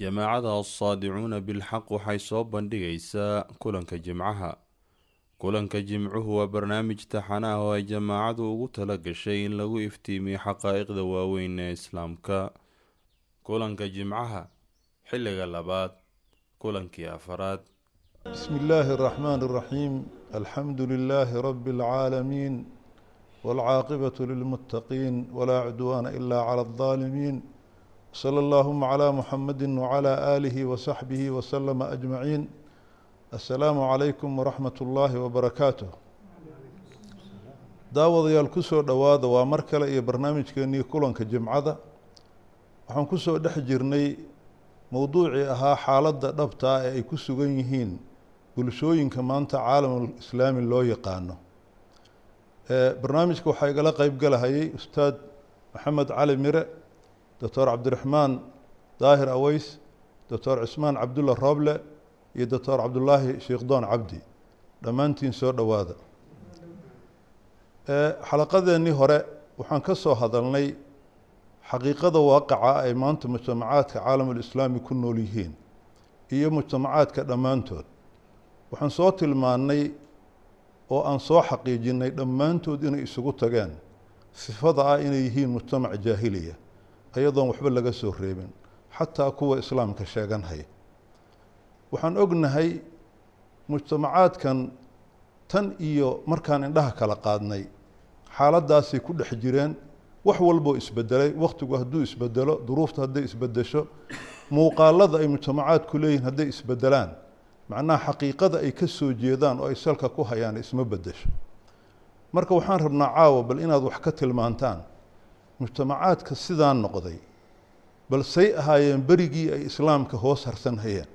jamaacada asaadicuuna bilxaq waxay soo bandhigaysaa kulanka jimcaha. Kulanka jimcuhu waa barnaamij taxana ah oo ay jamaacadu ugu tala gashay in lagu iftiimiyo xaqaaiqda waaweyn ee islaamka. Kulanka jimcaha xilliga labaad kulankii afaraad. Bismi illaahi araxmaan araxiim alxamdu lilaahi rabi alcaalamiin walcaaqibatu lilmuttaqiin walaa cudwaana ilaa cala aldaalimiin صلى اللهم على محمد وعلى آله وصحبه وسلم أجمعين السلام عليكم ورحمة الله وبركاته daawadayaal kusoo dhowaada waa mar kale iyo barnaamijkeenii kulanka jimcada waxaan kusoo dhex jirnay mowduucii ahaa xaaladda dhabta ah ee ay ku sugan yihiin bulshooyinka maanta caalamul islaami loo yaqaano barnaamijka waxaa igala qeyb galahayay ustaad maxamed cali mire doctor cabdiraxmaan daahir aweys doctor cismaan cabdulla rooble iyo doctor cabdulaahi sheikdoon cabdi. Dhammaantiin soo dhowaada. Xalaqadeennii hore waxaan ka soo hadalnay xaqiiqada waaqaca ay maanta mujtamacaadka caalamulislaami ku nool yihiin iyo mujtamacaadka dhammaantood. Waxaan soo tilmaannay oo aan soo xaqiijinay dhammaantood inay isugu tageen sifada ah inay yihiin mujtamac jaahiliya ayadoon waxba laga soo reebin xataa kuwa islaamka sheeganhaya waxaan ognahay mujtamacaadkan tan iyo markaan indhaha kala qaadnay xaaladdaasay ku dhex jireen wax walboo isbedelay wakhtigu hadduu isbedelo duruufta hadday isbedesho muuqaalada ay mujtamacaadku leeyihiin hadday isbedelaan macnaha xaqiiqada ay ka soo jeedaan oo ay salka ku hayaan isma bedesho marka waxaan rabnaa caawa bal inaad wax ka tilmaantaan mujtamacaadka sidaan noqday bal say ahaayeen berigii ay islaamka hoos harsan hayeen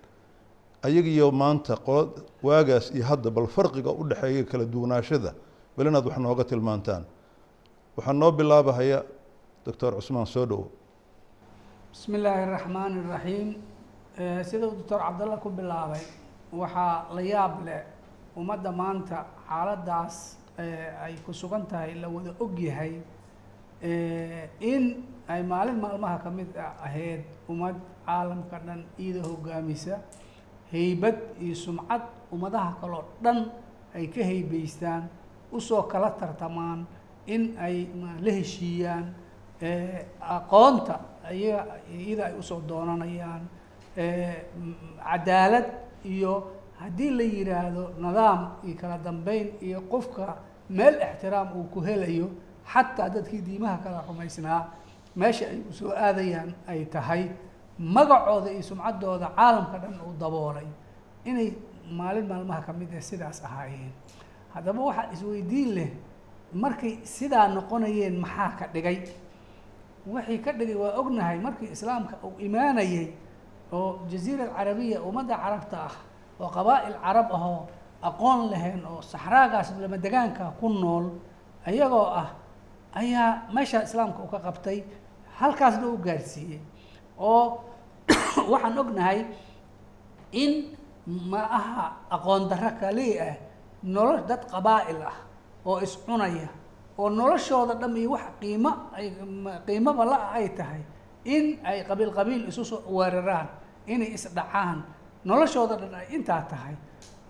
ayagiyo maanta qolo waagaas iyo hadda bal farqiga u dhexeeya kala duwanaashada bal inaad wax nooga tilmaantaan. Waxaa noo bilaabahaya doctor cusmaan soo dhowo bismi illaahi araxmaani iraxiim sidau doctor cabdalla ku bilaabay waxaa la yaab leh ummadda maanta xaaladdaas ay ku sugan tahay la wada og yahay in ay maalin maalmaha ka mid ahayd ummad caalamka dhan iida hogaamisa heybad iyo sumcad ummadaha kaloo dhan ay ka heybaystaan u soo kala tartamaan in ay la heshiiyaan aqoonta iyaga iyada ay u soo doonanayaan cadaalad iyo haddii la yidhaahdo nidaam iyo kala dambeyn iyo qofka meel ixtiraam uu ku helayo xataa dadkii diimaha kala rumaysnaa meesha ay u soo aadayaan ay tahay magacooda iyo sumcaddooda caalamka dhan uu daboolay inay maalin maalmaha ka mid ah sidaas ahaayeen. Haddaba waxaa isweydiin leh markay sidaa noqonayeen maxaa ka dhigay? Wixii ka dhigay waa ognahay markii islaamka uu imaanayay oo jaziira alcarabiya ummadda carabta ah oo qabaa'il carab ahoo aqoon lahayn oo saxraagaas lamadegaanka ku nool ayagoo ah ayaa meeshaa islaamka uu ka qabtay halkaasna u gaarsiiyey. Oo waxaan ognahay in ma aha aqoon darro kali ah nolol dad qabaa'il ah oo iscunaya oo noloshooda dham iyo wax qiimo ay qiimoba la-ah ay tahay in ay qabiil qabiil isu soo weeraraan inay isdhacaan noloshooda dhan ay intaa tahay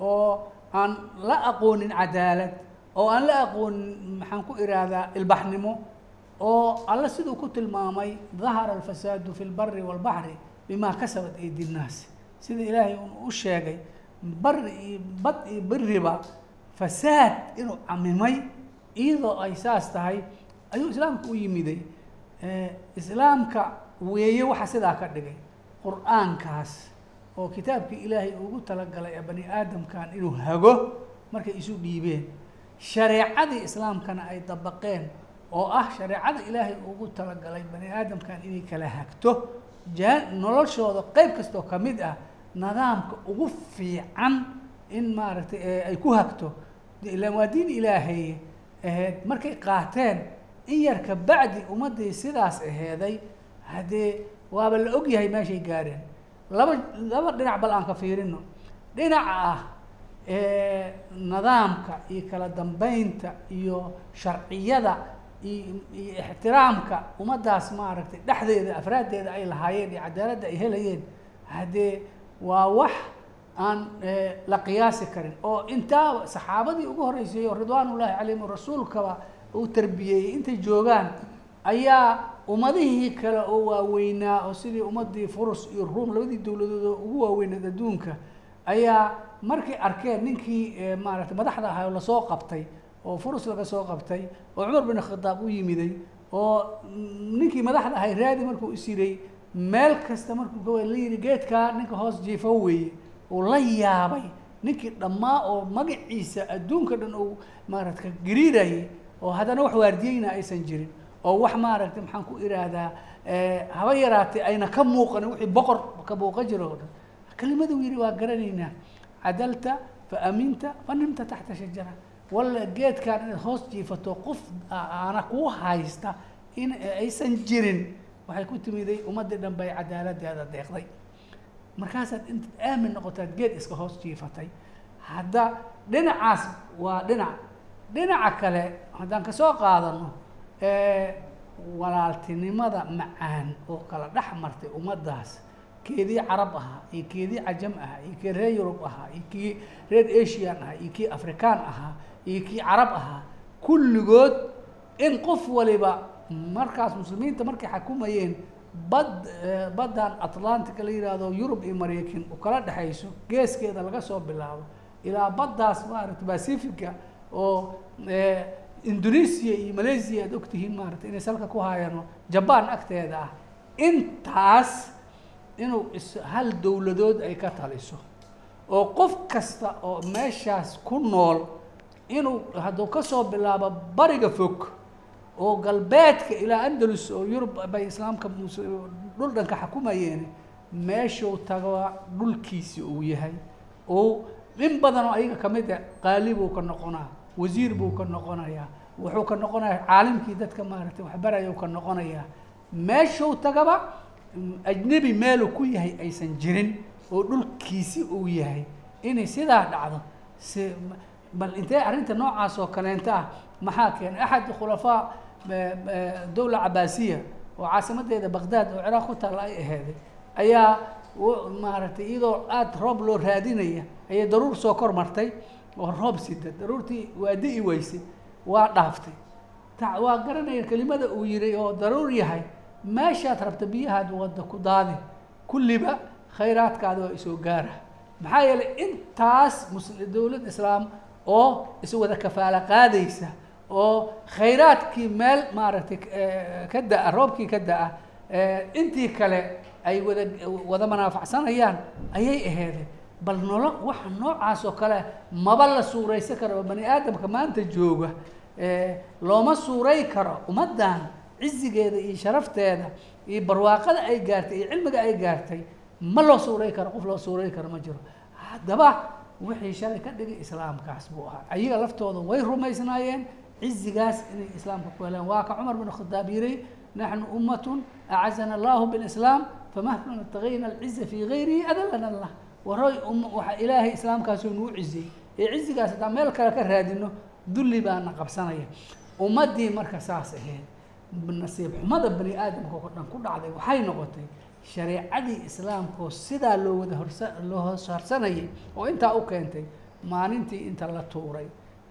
oo aan la aqoonin cadaalad oo aan la aqoonin maxaan ku ihahdaa ilbaxnimo oo alle siduu ku tilmaamay dahara alfasaadu fi lbari walbaxri bimaa kasabat aydi nnaas sida ilaahay u sheegay bari iyo bad iyo beriba fasaad inuu camimay iyadoo ay saas tahay ayuu islaamka u yimiday. Islaamka weeye waxa sidaa ka dhigay qur'aankaas oo kitaabkii ilaahay ugu talagalay ee bani aadamkan inuu hago markay isu dhiibeen shareecadii islaamkana ay dabaqeen oo ah shareecada ilaahay ugu talagalay bani aadamkan inay kala hagto jaa noloshooda qeyb kastoo ka mid ah nidaamka ugu fiican in maaragtay ay ku hagto. Ilaan waa diin ilaahay ahayd markay qaateen in yar ka bacdi ummaddii sidaas aheeday haddee waaba la og yahay meeshay gaareen. Laba laba dhinac bal aan ka fiirino. Dhinaca ah nidaamka iyo kala dambeynta iyo sharciyada iyo iyo ixtiraamka ummaddaas maaragtay dhexdeeda afraaddeeda ay lahaayeen iyo cadaaladda ay helayeen haddee waa wax aan la qiyaasi karin oo intaa saxaabadii ugu horreysay oo ridwaanullaahi calayhim rasuulkaba uu tarbiyeeyey intay joogaan ayaa ummadihii kale oo waaweynaa oo sidii ummadii furus iyo ruum labadii dowladood oo ugu waaweyneed adduunka ayaa markay arkeen ninkii maaragtay madaxda ahaa oo la soo qabtay oo furus laga soo qabtay oo cumar bin khadaab u yimiday oo ninkii madaxda ahay raadi markuu isiray meel kasta markuu la yidhi geedkaa ninka hoos jiifo weeye uu la yaabay. Ninkii dhammaa oo magaciisa adduunka dhan uu maaragta gariirayay oo haddana wax waardiyeyna aysan jirin oo wax maaragtay maxaan ku iraahdaa haba yaraatay ayna ka muuqanin wixii boqor ka muuqa jiro oo dhan. Kelimaduu yidhi waa garanaynaa cadalta fa aminta fa nimta taxta shajara walla geedkaan inaad hoos jiifato qof aana kuu haysta in aysan jirin waxay ku timiday ummaddii dhan bay cadaaladeeda deeqday markaasaad intaad aamin noqotaad geed iska hoos jiifatay hadda dhinacaas waa dhinac dhinaca kale haddaan ka soo qaadano walaaltinimada macaan oo kala dhex martay ummaddaas keedii carab ahaa iyo keedii cajam ahaa iyo kii reer yurub ahaa iyo kii reer asian ahaa iyo kii afrikaan ahaa iyo kii carab ahaa kulligood in qof waliba markaas muslimiinta markay xakumayeen bad baddan atlantica la yihahdo yurub iyo maraykan u kala dhexayso geeskeeda laga soo bilaabo ilaa baddaas maaragta pacifica oo indonesia iyo malaysia aad ogtihiin maarata inay salka ku haayano jaban agteeda ah. Intaas inuu hal dowladood ay ka taliso. Oo qof kasta oo meeshaas ku nool inuu hadduu ka soo bilaabo bariga fog oo galbeedka ilaa andalus oo yurub bay islaamka dhul dhanka xakumayeen meeshuu taga dhulkiisi uu yahay. Oo in badan oo ayaga ka mid a qaali buu ka noqonaa wasiir buu ka noqonayaa wuxuu ka noqonayaa caalimkii dadka maaragtay waxbaraya ka noqonayaa meeshuu tagaba ajnebi meeluu ku yahay aysan jirin oo dhulkiisi uu yahay inay sidaa dhacdo. Si bal intee arrinta noocaas oo kaleenta ah maxaa keenay? Axad khulafaa dowla cabaasiya oo caasimadeeda baqdaad oo ciraaq ku taalla ay aheeday ayaa maaragtay iyadoo aada roob loo raadinaya ayay daruur soo kor martay oo roob sida daruurtii waa di'i weysay waa dhaaftay. Ta waa garanaya kelimada uu yihi oo daruur yahay meeshaad rabta biyahaad wadda ku daadi kulliba khayraadkaada waa isoo gaara. Maxaa yeelay intaas mus dowlad islaam oo iswada kafaalo qaadaysa oo khayraadkii meel maaragtay ka da'a roobkii ka da'a intii kale ay wada wada manaafacsanayaan ayay aheedeen. Bal nolo waxa noocaas oo kale maba la suuraysan karo bani aadamka maanta jooga looma suuray karo ummaddan cizigeeda iyo sharafteeda iyo barwaaqada ay gaartay iyo cilmiga ay gaartay ma loo suuray karo qof loo suuray karo ma jiro. Haddaba wixii shalay ka dhigay islaamkaas buu ahaa. Ayaga laftooda way rumaysnaayeen cizigaas inay islaamka ku helaan waa ka cumar bin khadaab yiri naxnu ummatun acazana allahu bilislaam famahma ibtagayna alciza fii gayrihi adalana allah. Waroy waxa ilaahay islaamkaasuu nagu ciziyey. Ee cizigaas haddaan meel kale ka raadino dulli baana qabsanaya ummaddii marka saas ahayd nasiib xumada bani aadamka oo dhan ku dhacday waxay noqotay shareecadii islaamkaoo sidaa loo wada horsa loo harsanayay oo intaa u keentay maalintii inta la tuuray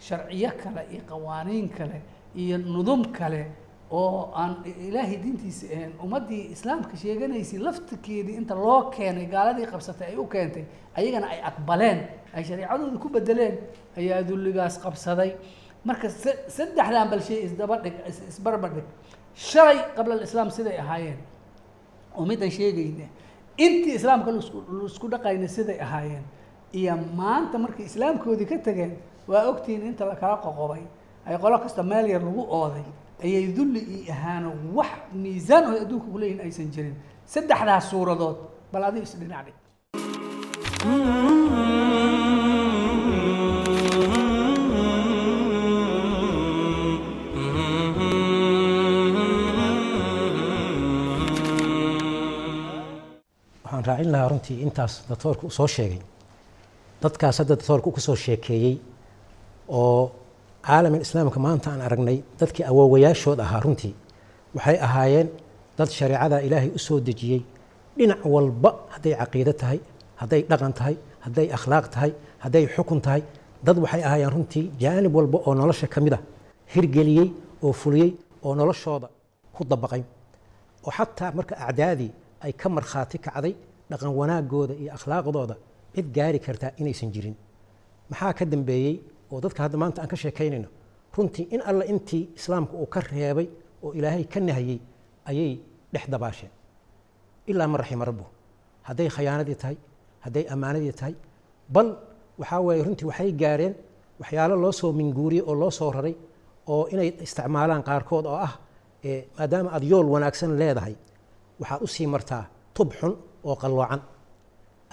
sharciyo kale iyo qawaaniin kale iyo nudum kale oo aan ilaahay diintiisa ahayn ummaddii islaamka sheeganaysay laftirkeedii inta loo keenay gaaladii qabsatay ay u keentay ayagana ay aqbaleen ay shareecadooda ku bedeleen ayaa dulligaas qabsaday marka saddexdan bal shay isdaba dhig isbarbar dhig shalay qabla alislaam siday ahaayeen. Oo midaan sheegayna intii islaamka la isku dhaqayna siday ahaayeen. Iyo maanta markay islaamkoodii ka tageen waa ogtihiin inta lakala qoqobay. Ay qolo kasta meel yar lagu ooday. Ayay dulli iyo ahaano wax miisaan oo adduunka kuleeyihin aysan jirin. Saddexdaas suuradood bal adigo isdhinac dhig raacin lahaa runtii intaas doctoorku soo sheegay. Dadkaas hadda doctoorku ku soo sheekeeyey oo caalamin islaamka maanta aan aragnay dadkii awoowayaashood ahaa runtii waxay ahaayeen dad shareecada ilaahay u soo dejiyey. Dhinac walba hadday caqiido tahay hadday dhaqan tahay hadday akhlaaq tahay hadday xukun tahay dad waxay ahaayeen runtii jaanib walba oo nolosha ka mid a hirgeliyey oo fuliyey oo noloshooda ku dabaqay. Oo xataa marka acdaadii ay ka markhaati kacday dhaqan wanaagooda iyo akhlaaqdooda cid gaari kartaa inaysan jirin. Maxaa ka dambeeyey oo dadka hadda maanta aan ka sheekaynayno runtii in alla intii islaamka uu ka reebay oo ilaahay ka nahayey ayay dhex dabaasheen. Ilaa man raxima rabbu. Hadday khayaanadii tahay hadday ammaanadii tahay bal waxaa weeye runtii waxay gaareen waxyaalo loo soo minguuriyey oo loo soo raray oo inay isticmaalaan qaarkood oo ah maadaama aada yool wanaagsan leedahay waxaad u sii martaa tub xun oo qalloocan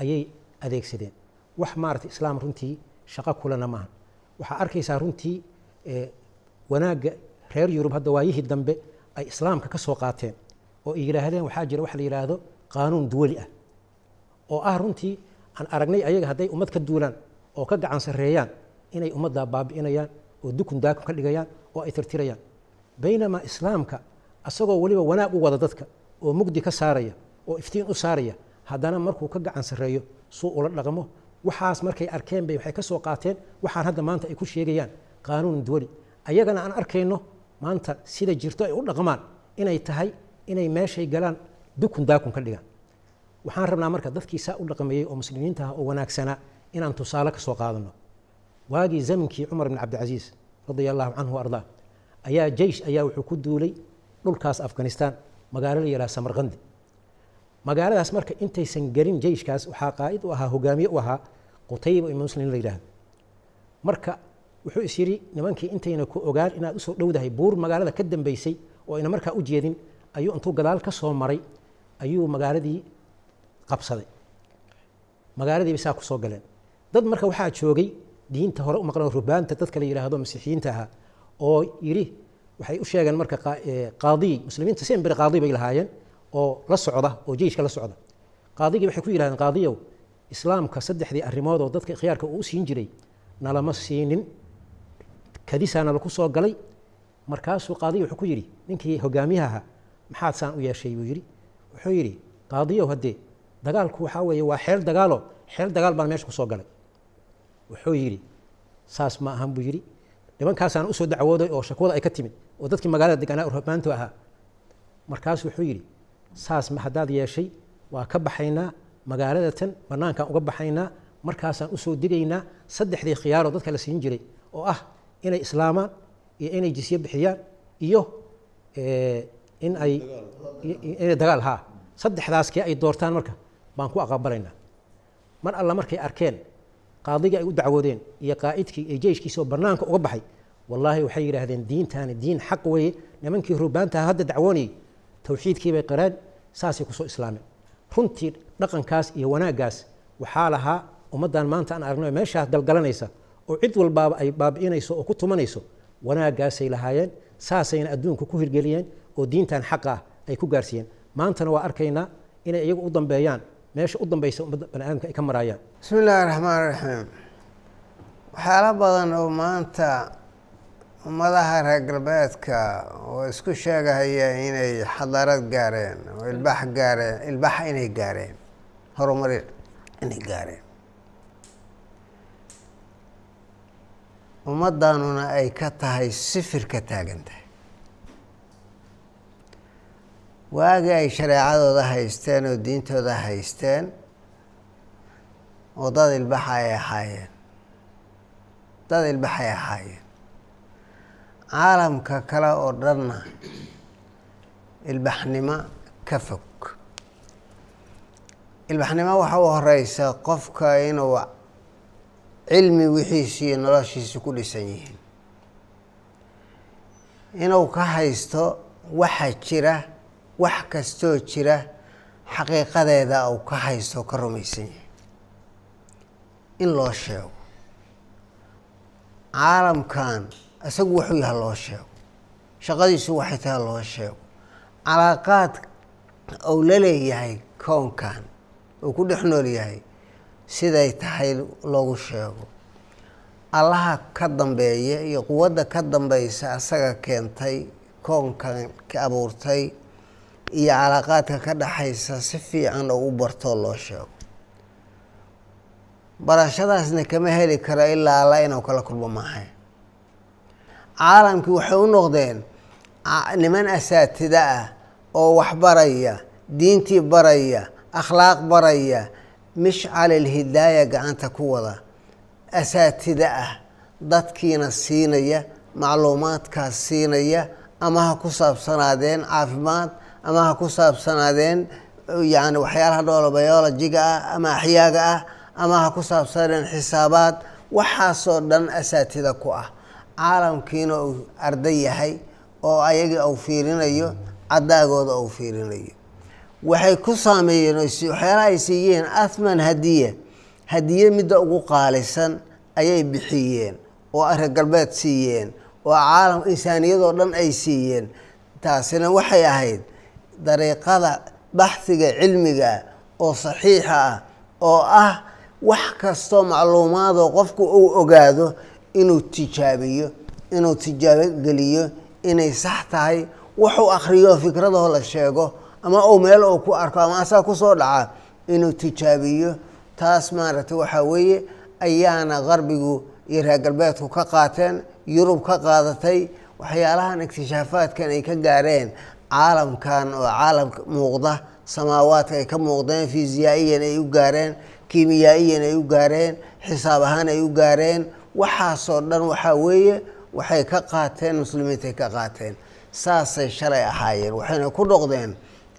ayay adeegsadeen. Wax maarata islaam runtii shaqo kulena maaha waxaa arkaysaa runtii wanaagga reer yurub hadda waayihii dambe ay islaamka ka soo qaateen oo ay yidhaahdeen waxaa jira wax la yidhaahdo qaanuun duwali ah. Oo ah runtii aan aragnay ayaga hadday ummad ka duulaan oo ka gacan sarreeyaan inay ummaddaa baabi'inayaan oo dukun daakun ka dhigayaan oo ay tirtirayaan. Baynamaa islaamka asagoo weliba wanaag u wada dadka oo mugdi ka saaraya oo iftiin u saaraya haddana markuu ka gacan sarreeyo suu ula dhaqmo. Waxaas markay arkeen bay waxay ka soo qaateen waxaan hadda maanta ay ku sheegayaan qaanuun duwali ayagana aan arkayno maanta sida jirto ay u dhaqmaan inay tahay inay meeshay galaan dukun daakun ka dhigaan. Waxaan rabnaa marka dadkii saa u dhaqmeeyey oo muslimiinta ah oo wanaagsanaa inaan tusaale ka soo qaadano. Waagii zamankii cumar bn cabdicasiis radia allahu canhu ardaa ayaa jeish ayaa wuxuu ku duulay dhulkaas afghanistan magaalo la yidhaha samarqandi magaaladaas marka intaysan gelin jeyshkaas waxaa qaa'id u ahaa hogaamiye u ahaa qutayba ibn muslim la yidhaahdo. Marka wuxuu is yidhi nimankii intayna ku ogaan inaad u soo dhowdahay buur magaalada ka dambaysay oo ayna markaa u jeedin ayuu intuu gadaal ka soo maray ayuu magaaladii qabsaday. Magaaladiiba saa ku soo galeen. Dad marka waxaa joogay diinta hore u maqlan rubaanta dadka la yidhaahdo masiixiyiinta ahaa oo yidhi waxay u sheegeen marka qaadiy muslimiinta sembere qaadi bay lahaayeen oo la socda oo jeyshka la socda. Qaadigii waxay ku yidhahdeen qaadiyow islaamka saddexdii arrimood oo dadka khiyaarka uu u jiray nalama siinin. Kadisaana laku soo galay. Markaasuu qaadiyo wuxuu ku yidhi ninkii hogaamiyaha ahaa maxaad saan u yeeshay? Buu yidhi. Wuxuu yidhi qaadiyow haddee dagaalku waxaa weeye waa xeel dagaalo xeel dagaal baan meesha ku soo galay. Wuxuu yidhi saas ma ahan buu yidhi. Nimankaasaan u soo dacwooday oo shakwada ay ka timid oo dadkii magaalada deganaa urhamaantu ahaa. Markaasu wuxuu yidhi saas haddaad yeeshay? Waa ka baxaynaa. Magaalada tan bannaankaan uga baxaynaa. Markaasaan u soo digaynaa. Saddexdii khiyaaroo dadka la siin jiray oo ah inay islaamaan iyo inay jisye bixiyaan iyo in ay inay dagaal haa. Saddexdaas kee ay doortaan marka baan ku aqabalaynaa mar alla markay arkeen qaadigii ay u dacwoodeen iyo qaa'idkii iyo jeyshkiisoo bannaanka uga baxay wallaahi waxay yidhaahdeen diintaani diin xaq weeye. Nimankii rubaantaha hadda dacwoonayay towxiidkii bay qareen saasay ku soo islaameen. Runtii dhaqankaas iyo wanaaggaas waxaa lahaa ummaddan maanta aan aragno meeshaas galgalanaysa oo cid walbaaba ay baabi'inayso oo ku tumanayso wanaaggaasay lahaayeen saasayna adduunka ku hirgeliyeen oo diintan xaqa ah ay ku gaarsiiyeen. Maantana waa arkaynaa inay iyagu u dambeeyaan meesha u dambaysa ummadda bani aadamka ay ka maraayaan bismi illaahi raxmaan raxiim waxyaalo badan oo maanta ummadaha reer galbeedka oo isku sheegahaya inay xadaarad gaareen oo ilbax gaareen ilbax inay gaareen horumar inay gaareen. Ummaddanuna ay ka tahay sifir ka taagan tahay. Waagii ay shareecadooda haysteen oo diintooda haysteen oo dad ilbax ay ahaayeen. Dad ilbax ay ahaayeen caalamka kale oo dhanna ilbaxnimo ka fog. Ilbaxnimo waxa u horeysa qofka inuu cilmi wixiisi iyo noloshiisi ku dhisan yihiin. Inuu ka haysto waxa jira wax kastoo jira xaqiiqadeeda uu ka haysto ka rumaysan yahay in loo sheego caalamkan isagu wuxuu yaha loo sheego. Shaqadiisu waxay tahay loo sheego. Calaaqaad uu la leeyahay koonkan uu ku dhex nool yahay siday tahay loogu sheego. Allaha ka dambeeya iyo quwadda ka dambeysa asaga keentay koonkan ka abuurtay iyo calaaqaadka ka dhexaysa si fiican oo u bartoo loo sheego. Barashadaasna kama heli karo ilaa alla inuu kala kulmo maahay caalamkii waxay u noqdeen niman asaatida ah oo wax baraya diintii baraya akhlaaq baraya mishcalil hidaaya gacanta ku wada. Asaatida ah dadkiina siinaya macluumaadkaas siinaya ama ha ku saabsanaadeen caafimaad ama ha ku saabsanaadeen yani waxyaalaha dhoola biologiga ah ama axyaaga ah ama ha ku saabsaneen xisaabaad waxaasoo dhan asaatida ku ah caalamkiina uu arday yahay oo ayagii uu fiirinayo cadaagooda uu fiirinayo. Waxay ku saameeyeen waxyaalaha ay siiyeen athman hadiya. Hadiye midda ugu qaalisan ayay bixiyeen oo reer galbeed siiyeen oo caalam insaaniyadoo dhan ay siiyeen taasina waxay ahayd dariiqada baxhiga cilmiga oo saxiixa ah oo ah wax kastoo macluumaadoo qofku uu ogaado inuu tijaabiyo inuu tijaabogeliyo inay sax tahay wuxuu akhriyo fikradoo la sheego ama uu meel uu ku arko ama asaga ku soo dhaca inuu tijaabiyo taas maaragtay waxaa weeye ayaana qarbigu iyo reer galbeedku ka qaateen yurub ka qaadatay waxyaalahan ikhtishaafaadkan ay ka gaareen caalamkan oo caalam muuqda samaawaadka ay ka muuqdeen fiisiyaa-iyan ay u gaareen kiimiyaa-iyan ay u gaareen xisaab ahaan ay u gaareen waxaasoo dhan waxaa weeye waxay ka qaateen muslimiintay ka qaateen. Saasay shalay ahaayeen waxayna ku dhoqdeen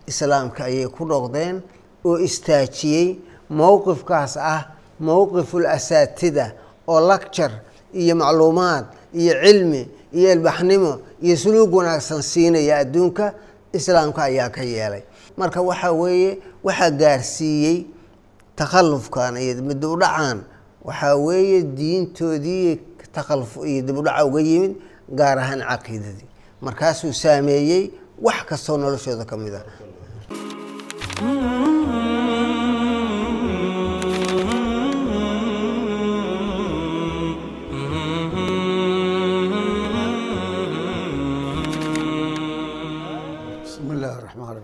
islaamka ayay ku dhoqdeen oo istaajiyey mowqifkaas ah mowqiful asaatida oo lacture iyo macluumaad iyo cilmi iyo ilbaxnimo iyo suluug wanaagsan siinaya adduunka islaamka ayaa ka yeelay. Marka waxaa weeye waxaa gaarsiiyey takhallufkan iyo dib u dhacan waxaa weeye diintoodii takhalluf iyo dib u dhaca uga yimid gaar ahaan caqiidadii. Markaasuu saameeyey wax kastoo noloshooda ka mid ah. Bismi illaahi raxmaan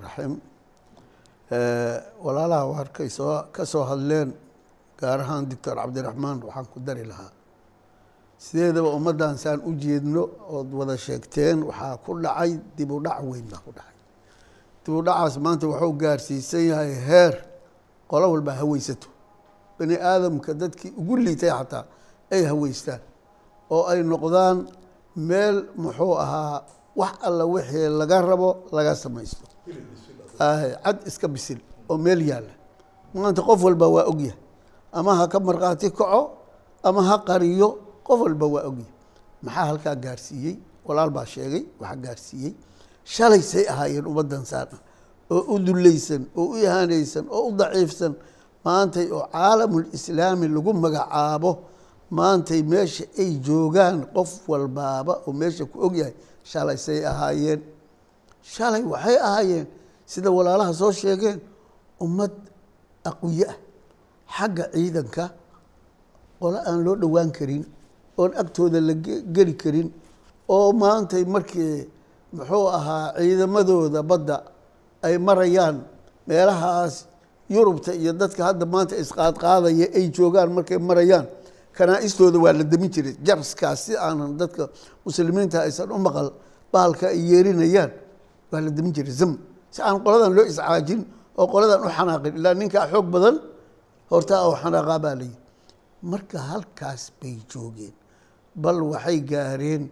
warkay soo ka soo hadleen gaar ahaan doctor cabdiraxmaan waxaan ku dari lahaa. Sideedaba ummaddan saan u jeedno ood wada sheegteen waxaa ku dhacay dib u dhac weyn baa ku dhacay. Dib u dhacaas maanta wuxuu gaarsiisan yahay heer qolo walba haweysato bani aadamka dadkii ugu liitay xataa ay haweystaan oo ay noqdaan meel muxuu ahaa wax alla wixii laga rabo laga samaysto. Cad iska bisil oo meel yaalla. Maanta qof walba waa ogyahay ama ha ka markhaati kaco ama ha qariyo qof walba waa ogyahay maxaa halkaa gaarsiiyey? Walaal baa sheegay waxaa gaarsiiyey. Shalay say ahaayeen ummaddan saana oo u dulleysan oo u ihaanaysan oo u daciifsan. Maantay oo caalamul islaami lagu magacaabo maantay meesha ay joogaan qof walbaaba oo meesha ku ogyahay shalay say ahaayeen. Shalay waxay ahaayeen. Sida walaalaha soo sheegeen ummad aqwiye ah xagga ciidanka qolo aan loo dhowaan karin oon agtooda la geli karin oo maantay markii muxuu ahaa ciidamadooda badda ay marayaan meelahaas yurubta iyo dadka hadda maanta isqaadqaadaya ay joogaan markay marayaan kanaa-istooda waa la demin jiray. Jarskaas si aanan dadka muslimiinta aysan u maqal baalka ay yeerinayaan waa la demin jiray. Zam si aan qoladan loo iscaajin oo qoladan u xanaaqin ilaa ninkaa xoog badan hortaa oo xanaaqaa baa layihi marka halkaas bay joogeen bal waxay gaareen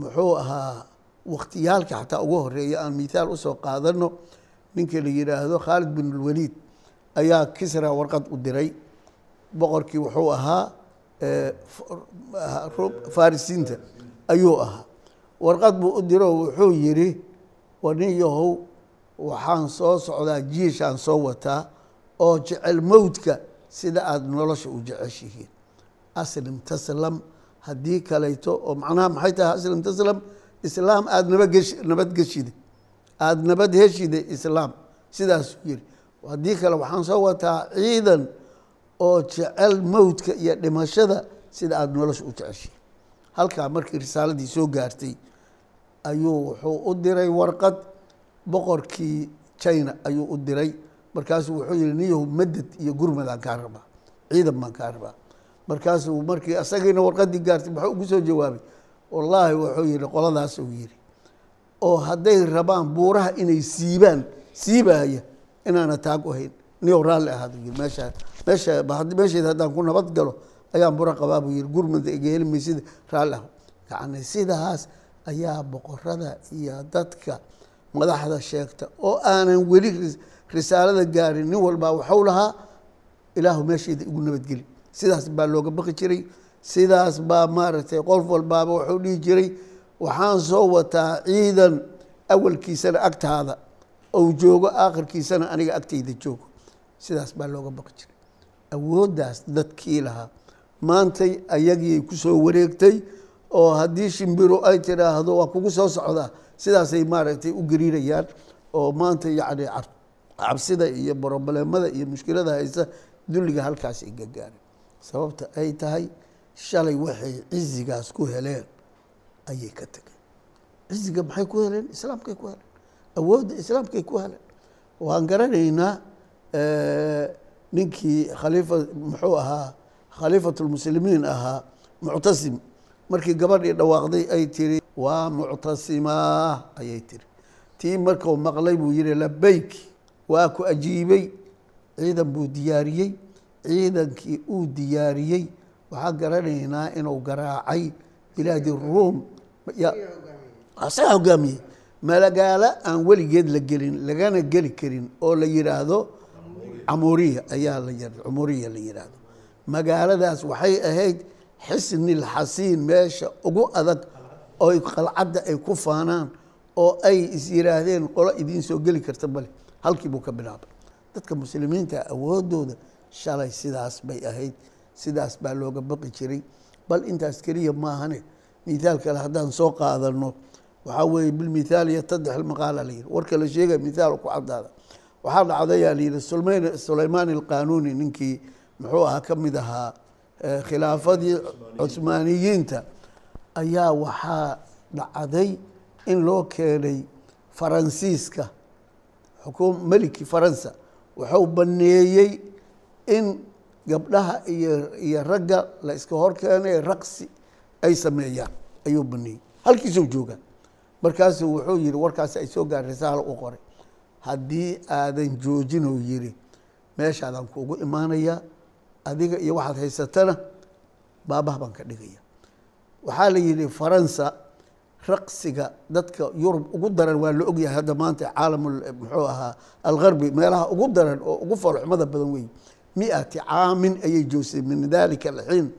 muxuu ahaa wakhtiyaalka xataa ugu horreeya aan mithaal u soo qaadano ninka la yidhaahdo khaalid bin ulwaliid ayaa kisra warqad u diray boqorkii wuxuu ahaa farisiinta ayuu ahaa. Warqad buu u diro wuxuu yidhi wanin yahow waxaan soo socdaa jiishaan soo wataa oo jecel mowdka sida aada nolosha u jeceshihiin. Aslim taslam haddii kalayto oo macnaha maxay tahay aslim taslam? Islaam aada nabadgesh nabadgeshide aada nabad heshide islaam sidaasuu yiri. Haddii kale waxaan soo wataa ciidan oo jecel mowdka iyo dhimashada sida aada nolosha u jeceshihiin. Halkaa markii risaaladii soo gaartay ayuu wuxuu u diray warqad boqorkii china ayuu u diray markaasuu wuxuu yihi niyahu madad iyo gurmadaan kaa rabaa ciidan baan kaa rabaa. Markaasuu markii asagiina warqadii gaartay muxuu ugu soo jawaabay wallaahi wuxuu yihi qoladaas uu yihi oo hadday rabaan buuraha inay siibaan siibaaya inaana taag u hayn niyow raalli ahaadu yiri meesha meesha meesheeda haddaan ku nabad galo ayaan bura qabaa buu yihi gurmada iga heli maysida raalli ah yacni sidaas ayaa boqorada iyo dadka madaxda sheegta oo aanan weli risaalada gaarin nin walbaa waxau lahaa ilaahu meesheeda igu nabadgeli. Sidaas baa looga baqi jiray. Sidaas baa maaragtay qof walbaaba wuxuu dhihi jiray waxaan soo wataa ciidan awalkiisana agtaada ou joogo aakhirkiisana aniga agtayda joogo. Sidaas baa looga baqi jiray. Awooddaas dadkii lahaa. Maantay ayagiiay ku wareegtay oo haddii shimbiro ay tidhaahdo waa kugu soo socdaa sidaasay maaragtay u gariirayaan oo maanta yacni cabsida iyo broblemada iyo mushkilada haysa dulliga halkaas ay gagaareen sababta ay tahay shalay waxay cizigaas ku heleen ayay ka tageen ciziga maxay ku heleen? Islaamkay ku heleen. Awoodda islaamkay ku heleen. Waan garanaynaa ninkii khaliifa muxuu ahaa khaliifat lmuslimiin ahaa muctasim. Markii gabadhii dhawaaqday ay tiri waa muctasimaa ayay tiri. Tii markuu maqlay buu yihi labeyk waa ku ajiibay ciidan buu diyaariyey ciidankii uu diyaariyey. Waxaan garanaynaa inuu garaacay bilaadi ruum. Asagaa hogaamiyey malagaalo aan weligeed la gelin lagana geli karin oo la yidhaahdo camuriya ayaa la cumuriya la yidhaahdo magaaladaas waxay ahayd xisnil xasiin meesha ugu adag oo qalcadda ay ku faanaan oo ay is yidhaahdeen qolo idiin soo geli karta male halkii buu ka bilaabay. Dadka muslimiinta awoodooda shalay sidaas bay ahayd sidaas baa looga baqi jiray. Bal intaas keliya maahane mithaal kale haddaan soo qaadano waxaa weeye bilmithaal yatadix maqaala la yihi warka la sheegaya mithaal ku cadaada waxaa dhacdayaa la yihi sulaymaan alqanuuni ninkii muxuu ahaa ka mid ahaa khilaafadii cuhmaaniyiinta ayaa waxaa dhacday in loo keenay faransiiska meliki faransa wuxuu baneeyey in gabdhaha iyo ragga la iska hor keenay raqsi ay sameeyaan ayuu baneeyey. Halkiisuu joogaa. Markaasuu wuxuu yihi warkaasi ay soo gaar risaalo u qoray. Haddii aadan joojinuu yihi meeshaadaan kuugu imaanayaa adiga iyo waxaad haysatana baabah baan ka dhigaya. Waxaa la yihi faransa raqsiga dadka yurub ugu daran waa la ogyahay hadda maanta caalam muxuu ahaa algarbi meelaha ugu daran oo ugu falxumada badan wey miati caamin ayay joogsay min dalika alxiin.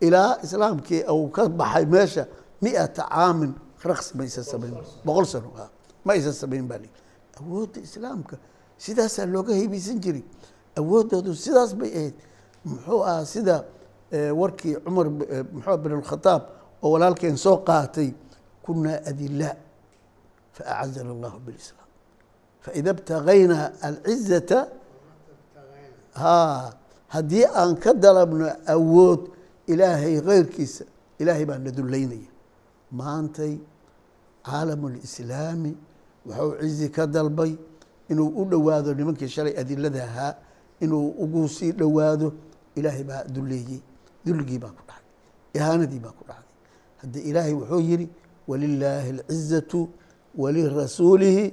Ilaa islaamkii uu ka baxay meesha miata caamin raqsi ma samayn boqol sano ma aysan samayn baa awoodda islaamka sidaasaa looga heybeysan jiray. Awooddoodu sidaas bay ahayd. Muxuu ahaa sida warkii cumar muxuu bin oo walaalkeen soo qaatay kunaa adilaa faacazana allahu bilislaam faida btagaynaa alcizata ha haddii aan ka dalabno awood ilaahay keyrkiisa ilaahay baa na dullaynaya maantay caalamulislaami wuxuu cizi ka dalbay inuu u dhowaado nimankii shalay adilada ahaa inuu ugu sii dhowaado ilaahay baa dulleeyey dulligii baa ku dhacday ihaanadii baa ku dhacday haddi ilaahay wuxuu yihi walilaahi alcizatu walirasuulihi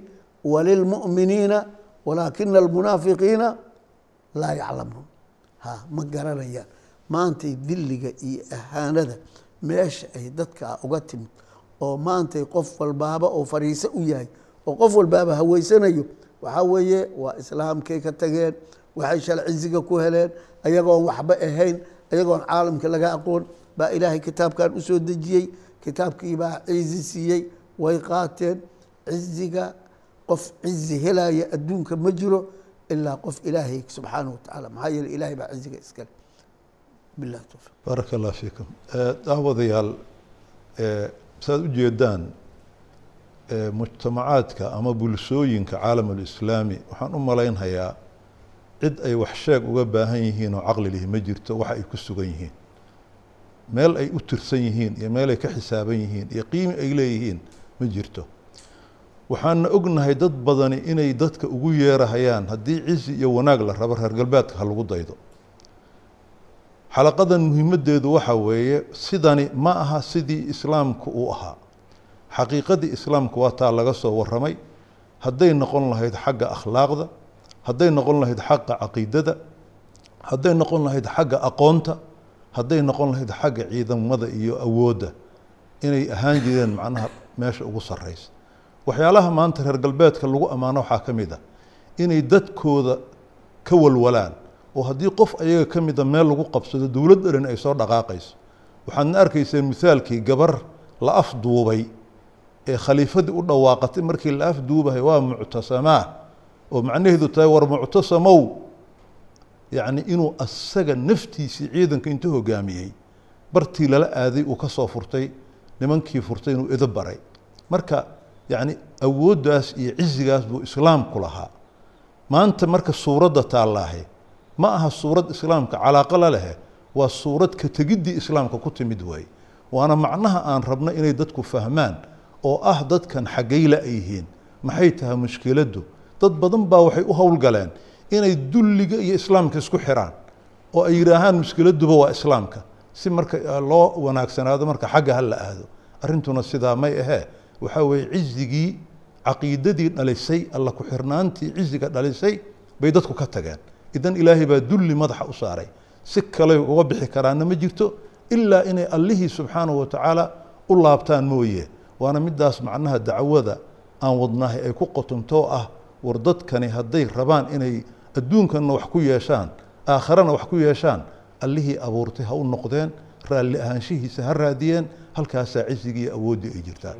walilmu'miniina walaakina almunaafiqiina laa yaclamuun ha ma garanayaan maantay dilliga iyo ahaanada meesha ay dadkaa uga timid oo maantay qof walbaaba oo fariise u yahay oo qof walbaaba haweysanayo waxaa weeye waa islaamkay ka tageen waxay shal ciziga ku heleen ayagoon waxba ahayn ayagoon caalamka laga aqoon baa ilaahay kitaabkan u soo dejiyey kitaabkii baa cizi siiyey way qaateen. Ciziga qof cizi helaya adduunka ma jiro ilaa qof ilaahay subxaanahu watacaala maxaa yeele ilahay baa ciziga iskale bilah towfiq baaraka allah fiikum. Daawadayaal saad u jeedaan mujtamacaadka ama bulshooyinka caalam alislaami waxaan u malaynhayaa cid ay wax sheeg uga baahan yihiin oo caqli lihi ma jirto waxa ay ku sugan yihiin meel ay u tirsan yihiin iyo meel ay ka xisaaban yihiin iyo qiimi ay leeyihiin ma jirto. Waxaana ognahay dad badani inay dadka ugu yeerahayaan haddii cizi iyo wanaag la rabo reer galbeedka ha lagu daydo. Xalaqadan muhiimaddeedu waxa weeye sidani ma aha sidii islaamku uu ahaa. Xaqiiqadii islaamku waa taa laga soo warramay. Hadday noqon lahayd xagga akhlaaqda hadday noqon lahayd xagga caqiidada hadday noqon lahayd xagga aqoonta hadday noqon lahayd xagga ciidamada iyo awoodda inay ahaan jireen macnaha meesha ugu sarraysa. Waxyaalaha maanta reer galbeedka lagu ammaano waxaa ka mid ah inay dadkooda ka walwalaan oo haddii qof ayaga ka mida meel lagu qabsado dowlad dhan ay soo dhaqaaqayso. Waxaadna arkayseen mithaalkii gabar la afduubay ee khaliifadii u dhawaaqatay markii la afduubahay waa muctasamaa. oo macnaheedu tahay war muctasamow yacni inuu asaga naftiisii ciidanka inta hogaamiyey bartii lala aaday uu ka soo furtay nimankii furtay inuu edo baray. Marka yacni awooddaas iyo cizigaas buu islaamku lahaa. Maanta marka suuradda taallaahe ma aha suurad islaamka calaaqo la lehe waa suurad ka tegiddii islaamka ku timid waaye waana macnaha aan rabno inay dadku fahmaan oo ah dadkan xaggayla ay yihiin. Maxay tahay mushkiladdu dad badan baa waxay u howlgaleen inay dulliga iyo islaamka isku xiraan oo ay yidhaahaan mushkiladduba waa islaamka si marka loo wanaagsanaado marka xagga ha la aado. Arrintuna sidaa may ahee waxaa weeye cizigii caqiidadii dhalisay alla ku-xirnaantii ciziga dhalisay bay dadku ka tageen. Idan ilaahay baa dulli madaxa u saaray. Si kaley uga bixi karaana ma jirto ilaa inay allihii subxaanahu watacaala u laabtaan mooye. Waana midaas macnaha dacwada aan wadnahay ay ku qotomtoo ah war dadkani hadday rabaan inay adduunkanna wax ku yeeshaan aakharana wax ku yeeshaan allihii abuurtay ha u noqdeen raalli ahaanshihiisa ha raadiyeen halkaasaa cizigii iyo awooddii ay jirtaan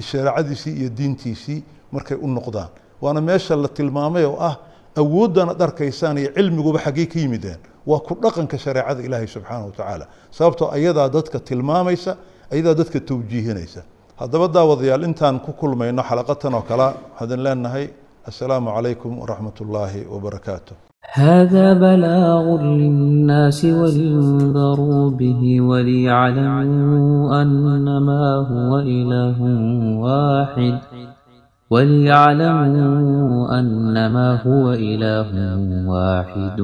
shareecadiisii iyo diintiisii markay u noqdaan. Waana meesha la tilmaamay oo ah awooddan arkaysaan iyo cilmiguba xaggey ka yimideen. Waa ku dhaqanka shareecada ilaahay subxaanahu watacaala sababtoo ayadaa dadka tilmaamaysa ayadaa dadka tawjiihinaysa. Haddaba daawadayaal intaan ku kulmayno xalaqatan oo kale waxaan leenahay السلام عليكم ورحمة الله وبركاته هذا بلاغ للناس ولينذروا به وليعلموا أنما هو إله واحد وليعلموا أنما هو إله واحد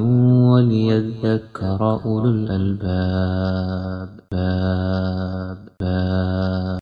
وليذكر أولو الألباب باب باب